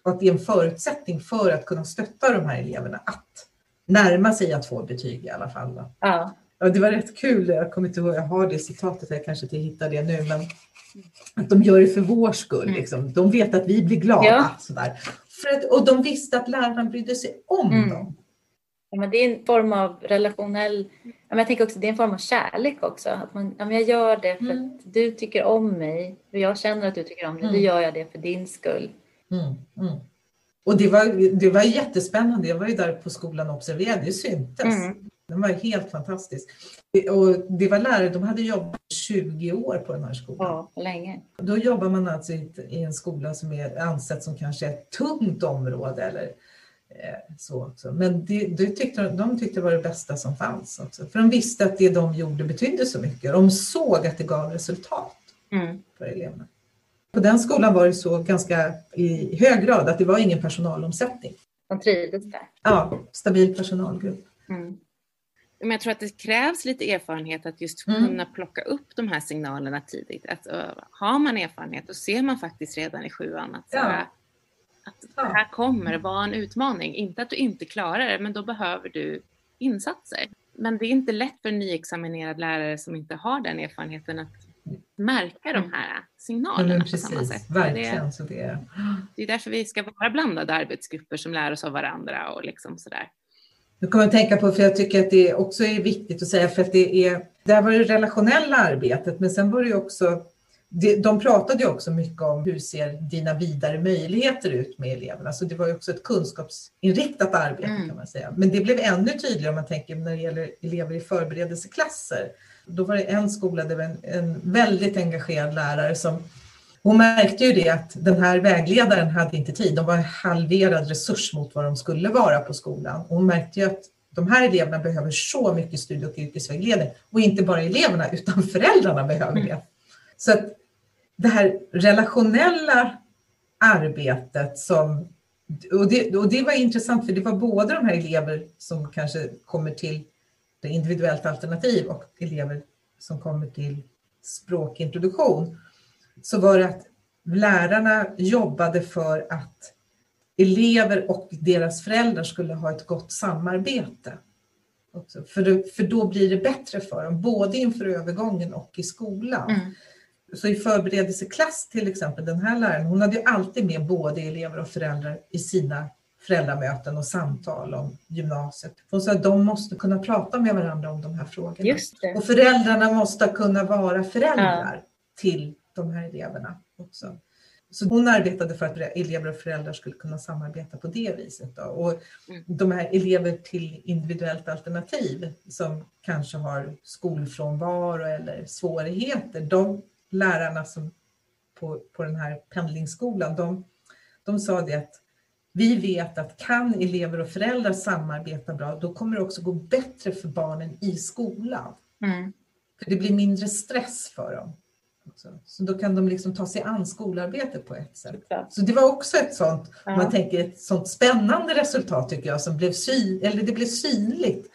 Och att det är en förutsättning för att kunna stötta de här eleverna att närma sig att få betyg i alla fall. Ja, Ja, det var rätt kul, jag kommer inte ihåg, jag har det citatet, jag kanske inte hittar det nu, men att de gör det för vår skull. Mm. Liksom. De vet att vi blir glada. Ja. Sådär. Att, och de visste att lärarna brydde sig om Mm. dem. Ja, men det är en form av relationell... Ja, men jag tänker också det är en form av kärlek också. Att man, ja, men jag gör det för Mm. att du tycker om mig. Och jag känner att du tycker om mig. Då Mm. gör jag det för din skull. Mm, mm. Och det var, det var jättespännande. Jag var ju där på skolan och observerade. Det syntes. Mm. Den var helt fantastisk. Och det var lärare, de hade jobbat 20 år på den här skolan. Ja, länge. Då jobbar man alltså i, en skola som är ansett som kanske ett tungt område eller eh, så också. Men det, det tyckte, de- de tyckte det var det bästa som fanns också. För de visste att det de gjorde betydde så mycket. De såg att det gav resultat Mm. för eleverna. På den skolan var det så ganska i hög grad att det var ingen personalomsättning. De trivdes där. Ja, stabil personalgrupp. Mm. Men jag tror att det krävs lite erfarenhet att just Mm. kunna plocka upp de här signalerna tidigt. Att, uh, har man erfarenhet då ser man faktiskt redan i sjuan att, Ja. här, att Ja. det här kommer vara en utmaning. Inte att du inte klarar det, men då behöver du insatser. Men det är inte lätt för en nyexaminerad lärare som inte har den erfarenheten att märka de här signalerna men på samma precis, sätt. Det, verkligen. Så det, det är därför vi ska vara blandade arbetsgrupper som lär oss av varandra och liksom sådär. Nu kommer jag att tänka på, för jag tycker att det också är viktigt att säga, för att det är, där var det relationella arbetet, men sen var det ju också, de pratade ju också mycket om hur ser dina vidare möjligheter ut med eleverna, så det var ju också ett kunskapsinriktat arbete Mm. kan man säga. Men det blev ännu tydligare om man tänker när det gäller elever i förberedelseklasser. Då var det en skola, var en, en väldigt engagerad lärare som hon märkte ju det att den här vägledaren hade inte tid. De var en halverad resurs mot vad de skulle vara på skolan. Och hon märkte ju att de här eleverna behöver så mycket studie och yrkesvägledning. Och inte bara eleverna utan föräldrarna behöver det. Så att det här relationella arbetet som och det, och det var intressant för det var både de här elever som kanske kommer till det individuellt alternativ och elever som kommer till språkintroduktion så var det att lärarna jobbade för att elever och deras föräldrar skulle ha ett gott samarbete. Också. För, det, för då blir det bättre för dem, både inför övergången och i skolan. Mm. Så i förberedelseklass till exempel, den här läraren, hon hade ju alltid med både elever och föräldrar i sina föräldramöten och samtal om gymnasiet. Hon sa att de måste kunna prata med varandra om de här frågorna. Och föräldrarna måste kunna vara föräldrar till de här eleverna också. Så hon arbetade för att elever och föräldrar skulle kunna samarbeta på det viset. Då. Och Mm. de här elever till individuellt alternativ som kanske har skolfrånvaro eller svårigheter, de lärarna som på, på den här pendlingsskolan, de, de sa det att vi vet att kan elever och föräldrar samarbeta bra, då kommer det också gå bättre för barnen i skolan. Mm. För det blir mindre stress för dem. Också. Så då kan de liksom ta sig an skolarbetet på ett sätt. Såklart. Så det var också ett sånt, Ja. man tänker ett sånt spännande resultat tycker jag, som blev, sy eller det blev synligt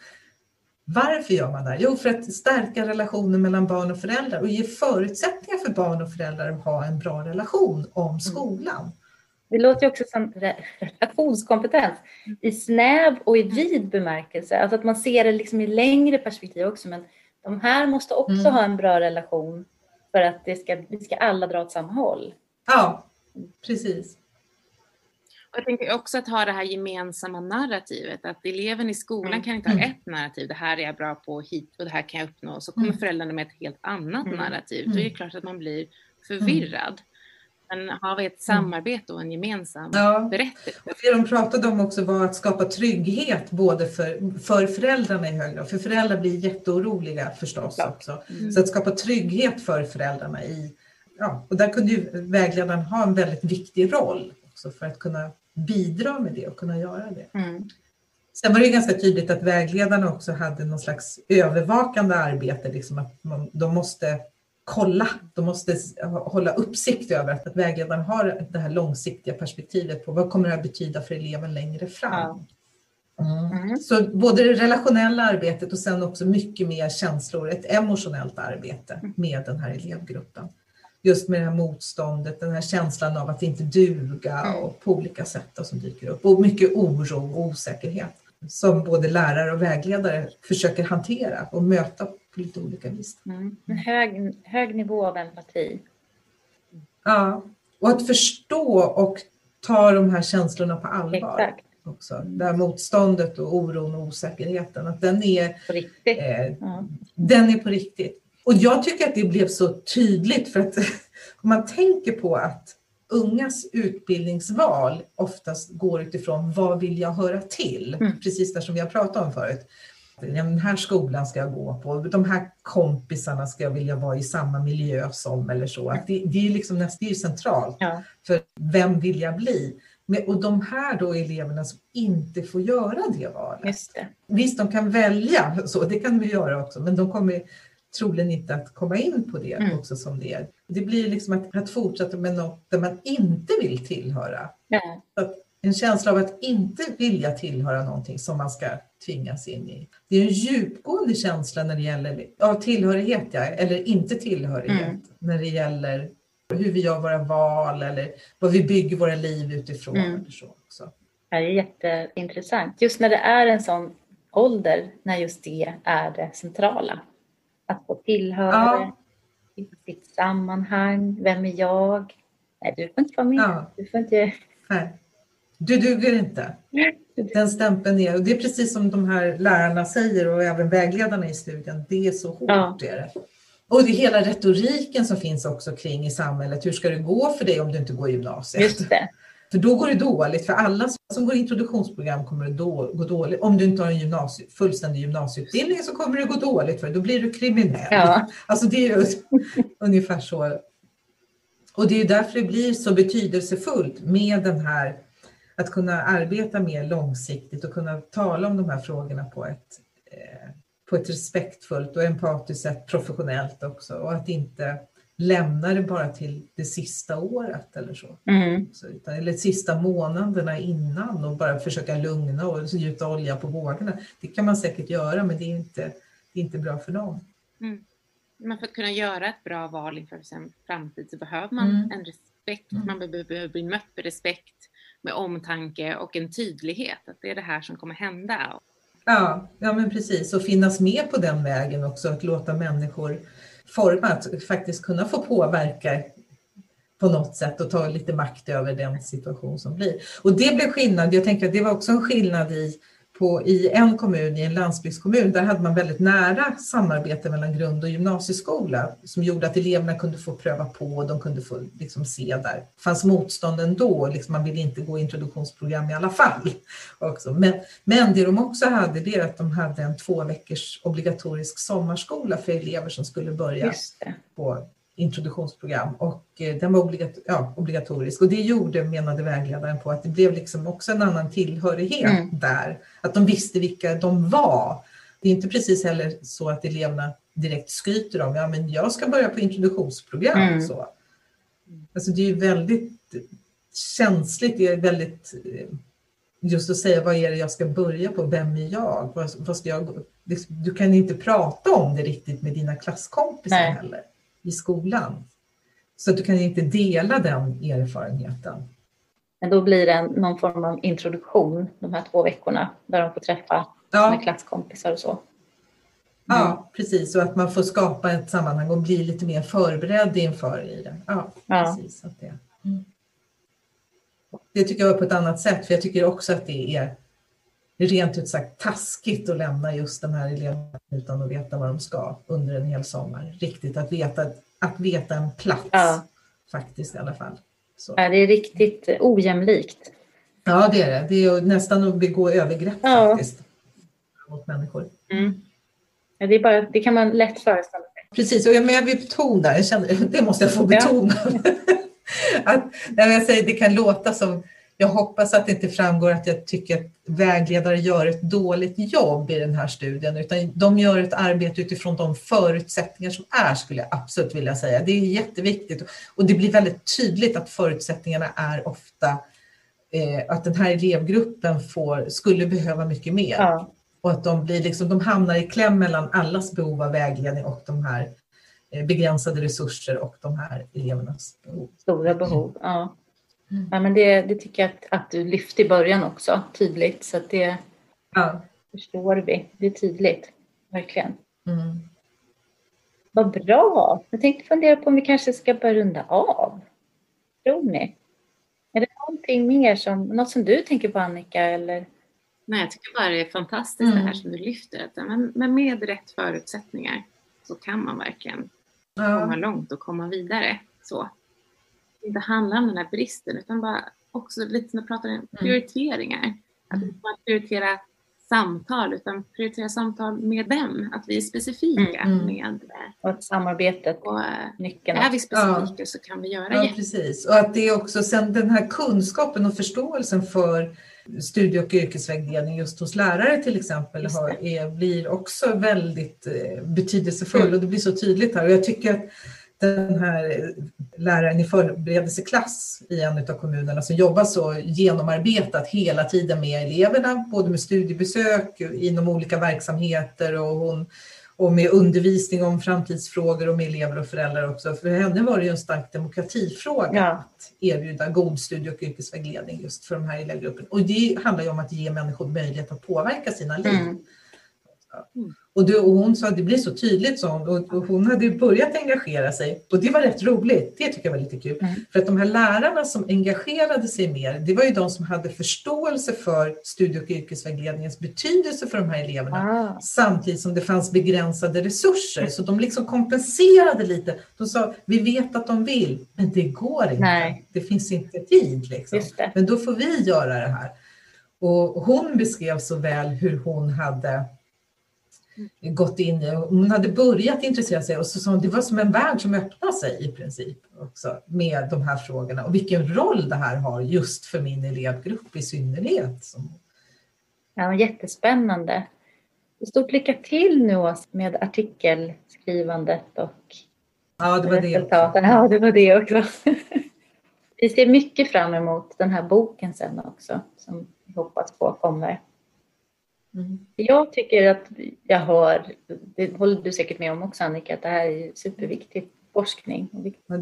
Varför gör man det? Jo, för att stärka relationen mellan barn och föräldrar och ge förutsättningar för barn och föräldrar att ha en bra relation om mm. skolan. Det låter ju också som relationskompetens i snäv och i vid bemärkelse. Alltså att man ser det liksom i längre perspektiv också. Men de här måste också mm. ha en bra relation för att det ska, vi ska alla dra åt samma håll. Ja, precis. Och jag tänker också att ha det här gemensamma narrativet, att eleven i skolan mm. kan inte ha mm. ett narrativ, det här är jag bra på hit och det här kan jag uppnå, så kommer mm. föräldrarna med ett helt annat mm. narrativ. Då är det mm. klart att man blir förvirrad. Men har vi ett samarbete och en gemensam ja. berättelse? Det de pratade om också var att skapa trygghet både för, för föräldrarna i hög grad. För föräldrar blir jätteoroliga förstås Klart. också. Mm. Så att skapa trygghet för föräldrarna i, ja, och där kunde ju vägledaren ha en väldigt viktig roll också för att kunna bidra med det och kunna göra det. Mm. Sen var det ganska tydligt att vägledarna också hade någon slags övervakande arbete, liksom att man, de måste kolla, de måste hålla uppsikt över att vägledaren har det här långsiktiga perspektivet på vad kommer det att betyda för eleven längre fram. Mm. mm. Så både det relationella arbetet och sen också mycket mer känslor, ett emotionellt arbete mm. med den här elevgruppen. Just med det här motståndet, den här känslan av att inte duga mm. och på olika sätt som dyker upp och mycket oro och osäkerhet som både lärare och vägledare försöker hantera och möta på lite olika vis. Mm. En hög, hög nivå av empati. Ja, och att förstå och ta de här känslorna på allvar. Exakt. Också. Det här motståndet och oron och osäkerheten, att den är på riktigt. Eh, ja. Den är på riktigt. Och jag tycker att det blev så tydligt för att (laughs) om man tänker på att ungas utbildningsval oftast går utifrån vad vill jag höra till? Mm. Precis där som vi har pratat om förut den här skolan ska jag gå på, de här kompisarna ska jag vilja vara i samma miljö som eller så. Att det, det är liksom nästan centralt ja. för vem vill jag bli? Och de här då eleverna som inte får göra det valet. Just det. Visst, de kan välja, så det kan vi göra också, men de kommer troligen inte att komma in på det mm. också som det är. Det blir liksom att, att fortsätta med något där man inte vill tillhöra. Ja. en känsla av att inte vilja tillhöra någonting som man ska tvingas in i. Det är en djupgående känsla när det gäller ja, tillhörighet, ja, eller inte tillhörighet, mm. när det gäller hur vi gör våra val eller vad vi bygger våra liv utifrån. Mm. Eller så också. Det är jätteintressant. Just när det är en sån ålder när just det är det centrala. Att få tillhöra ja. i sitt sammanhang. Vem är jag? Nej, du får inte vara med. Ja. Du får inte... Nej. Du duger inte. (laughs) Den stämpeln är, och det är precis som de här lärarna säger och även vägledarna i studien, det är så hårt. Ja. Är det. Och det är hela retoriken som finns också kring i samhället. Hur ska det gå för dig om du inte går gymnasiet? Just det. För då går det dåligt. För alla som går introduktionsprogram kommer det då, gå dåligt. Om du inte har en gymnasie, fullständig gymnasieutbildning så kommer det gå dåligt för dig. Då blir du kriminell. Ja. Alltså det är ju (laughs) ungefär så. Och det är därför det blir så betydelsefullt med den här att kunna arbeta mer långsiktigt och kunna tala om de här frågorna på ett, eh, på ett respektfullt och empatiskt sätt, professionellt också och att inte lämna det bara till det sista året eller så. Mm. så utan, eller sista månaderna innan och bara försöka lugna och gjuta olja på vågorna. Det kan man säkert göra men det är inte, det är inte bra för dem. Mm. Men för att kunna göra ett bra val inför sin framtid så behöver man mm. en respekt, mm. man behöver bli mött med respekt med omtanke och en tydlighet att det är det här som kommer hända. Ja, ja men precis och finnas med på den vägen också att låta människor forma, att faktiskt kunna få påverka på något sätt och ta lite makt över den situation som blir. Och det blev skillnad, jag tänker att det var också en skillnad i på, i en kommun, i en landsbygdskommun, där hade man väldigt nära samarbete mellan grund och gymnasieskola som gjorde att eleverna kunde få pröva på och de kunde få liksom, se där. Det fanns motstånd ändå, liksom, man ville inte gå introduktionsprogram i alla fall. Också. Men, men det de också hade det är att de hade en två veckors obligatorisk sommarskola för elever som skulle börja på introduktionsprogram och eh, den var obligat ja, obligatorisk och det gjorde, menade vägledaren på, att det blev liksom också en annan tillhörighet mm. där. Att de visste vilka de var. Det är inte precis heller så att eleverna direkt skryter om, ja men jag ska börja på introduktionsprogram. Mm. Så. Alltså det är ju väldigt känsligt, det är väldigt eh, just att säga vad är det jag ska börja på, vem är jag, vad, vad ska jag du kan inte prata om det riktigt med dina klasskompisar Nej. heller i skolan. Så att du kan inte dela den erfarenheten. Men då blir det någon form av introduktion de här två veckorna där de får träffa Ja, sina klasskompisar och så. ja, precis. Och att man får skapa ett sammanhang och bli lite mer förberedd inför i det. Ja, Ja. precis. Att det. Mm. det tycker jag är på ett annat sätt, för jag tycker också att det är rent ut sagt taskigt att lämna just de här eleverna utan att veta vad de ska under en hel sommar. Riktigt att veta, att veta en plats, Ja. faktiskt i alla fall. Så. Ja, det är riktigt ojämlikt. Ja, det är det. Det är ju nästan att begå övergrepp Ja. faktiskt mot människor. Mm. Ja, det, är bara, det kan man lätt föreställa sig. Precis, och jag, men jag vill betona, jag känner, (laughs) det måste jag få Ja. betona. (laughs) att, när jag säger det kan låta som, jag hoppas att det inte framgår att jag tycker att vägledare gör ett dåligt jobb i den här studien, utan de gör ett arbete utifrån de förutsättningar som är, skulle jag absolut vilja säga. Det är jätteviktigt och det blir väldigt tydligt att förutsättningarna är ofta eh, att den här elevgruppen får, skulle behöva mycket mer. Ja, Och att de, blir liksom, de hamnar i kläm mellan allas behov av vägledning och de här eh, begränsade resurser och de här elevernas behov. stora behov. Ja. Mm. Ja, men det, det tycker jag att, att du lyfte i början också tydligt. Så att det Ja. förstår vi. Det är tydligt. Verkligen. Mm. Vad bra! Jag tänkte fundera på om vi kanske ska börja runda av. Tror ni? Är det någonting mer som, något som du tänker på Annika? Eller? Nej, jag tycker bara det är fantastiskt det Mm. här som du lyfter. Att, men, men med rätt förutsättningar så kan man verkligen komma Ja. långt och komma vidare. Så. Inte handlar om den här bristen utan bara också lite som du pratar om prioriteringar. Att Mm. inte bara prioritera samtal utan prioritera samtal med dem. Att vi är specifika Mm. med det. Och att samarbetet, Och nyckeln. är vi specifika så kan vi göra ja, precis. Och att det är också sen den här kunskapen och förståelsen för studie och yrkesvägledning just hos lärare till exempel har, är, blir också väldigt eh, betydelsefull Mm. och det blir så tydligt här. Och jag tycker att den här läraren i förberedelseklass i en av kommunerna som jobbar så genomarbetat hela tiden med eleverna, både med studiebesök inom olika verksamheter och, hon, och med undervisning om framtidsfrågor och med elever och föräldrar också. För henne var det ju en stark demokratifråga Ja. att erbjuda god studie och yrkesvägledning just för de här elevgruppen. Och det handlar ju om att ge människor möjlighet att påverka sina liv. Mm. Och, det, och hon sa att det blir så tydligt, så hon, och, och hon hade börjat engagera sig och det var rätt roligt. Det tycker jag var lite kul. Mm. För att de här lärarna som engagerade sig mer, det var ju de som hade förståelse för studie och yrkesvägledningens betydelse för de här eleverna. Ah, Samtidigt som det fanns begränsade resurser, så de liksom kompenserade lite. De sa, vi vet att de vill, men det går inte. Nej. Det finns inte tid. Liksom. Men då får vi göra det här. Och hon beskrev så väl hur hon hade gått in i, hon hade börjat intressera sig och så hon, det var som en värld som öppnade sig i princip också med de här frågorna och vilken roll det här har just för min elevgrupp i synnerhet. Ja, jättespännande. Stort lycka till nu Åsa, med artikelskrivandet och ja, det var det. resultaten. Ja, det var det också. (laughs) Vi ser mycket fram emot den här boken sen också som vi hoppas på kommer. Mm. Jag tycker att jag hör, det håller du säkert med om också Annika, att det här är superviktig forskning.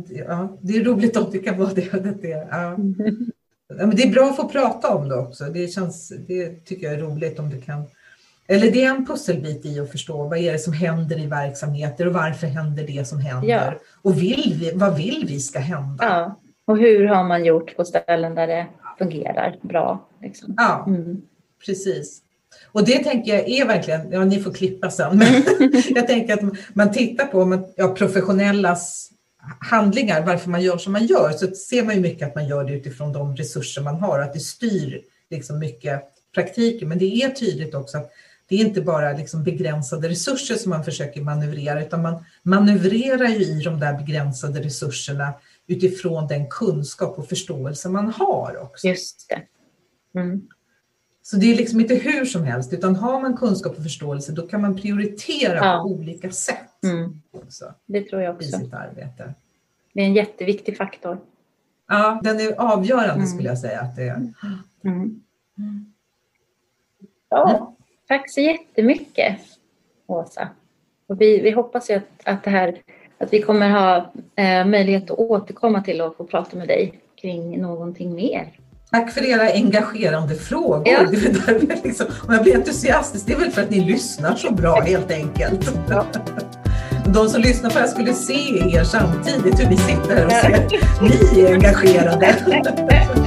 Ja, det är roligt om det kan vara det. det, det ja. Ja, men det är bra att få prata om det också. Det, känns, det tycker jag är roligt om det kan... Eller det är en pusselbit i att förstå vad är det som händer i verksamheter och varför händer det som händer. Ja. Och vill vi, vad vill vi ska hända? Ja, och hur har man gjort på ställen där det fungerar bra? Liksom. Ja, Mm. precis. Och det tänker jag är verkligen, ja ni får klippa sen, men (laughs) jag tänker att man tittar på man, ja, professionellas handlingar, varför man gör som man gör, så ser man ju mycket att man gör det utifrån de resurser man har, att det styr liksom mycket praktiken. Men det är tydligt också att det är inte bara liksom begränsade resurser som man försöker manövrera, utan man manövrerar ju i de där begränsade resurserna utifrån den kunskap och förståelse man har också. Just det. Mm. Så det är liksom inte hur som helst, utan har man kunskap och förståelse då kan man prioritera Ja. på olika sätt Mm. Det tror jag i också. sitt arbete. Det är en jätteviktig faktor. Ja, den är avgörande Mm. skulle jag säga att det är. Mm. Ja, tack så jättemycket. Åsa. Och vi, vi hoppas ju att, att, det här, att vi kommer ha eh, möjlighet att återkomma till och få prata med dig kring någonting mer. Tack för era engagerande frågor. Ja. (laughs) Det är liksom, om jag blir entusiastisk, det är väl för att ni lyssnar så bra helt enkelt. Ja. (laughs) De som lyssnar på det här skulle se er samtidigt hur ni sitter här och ser. Ni är engagerade. (laughs)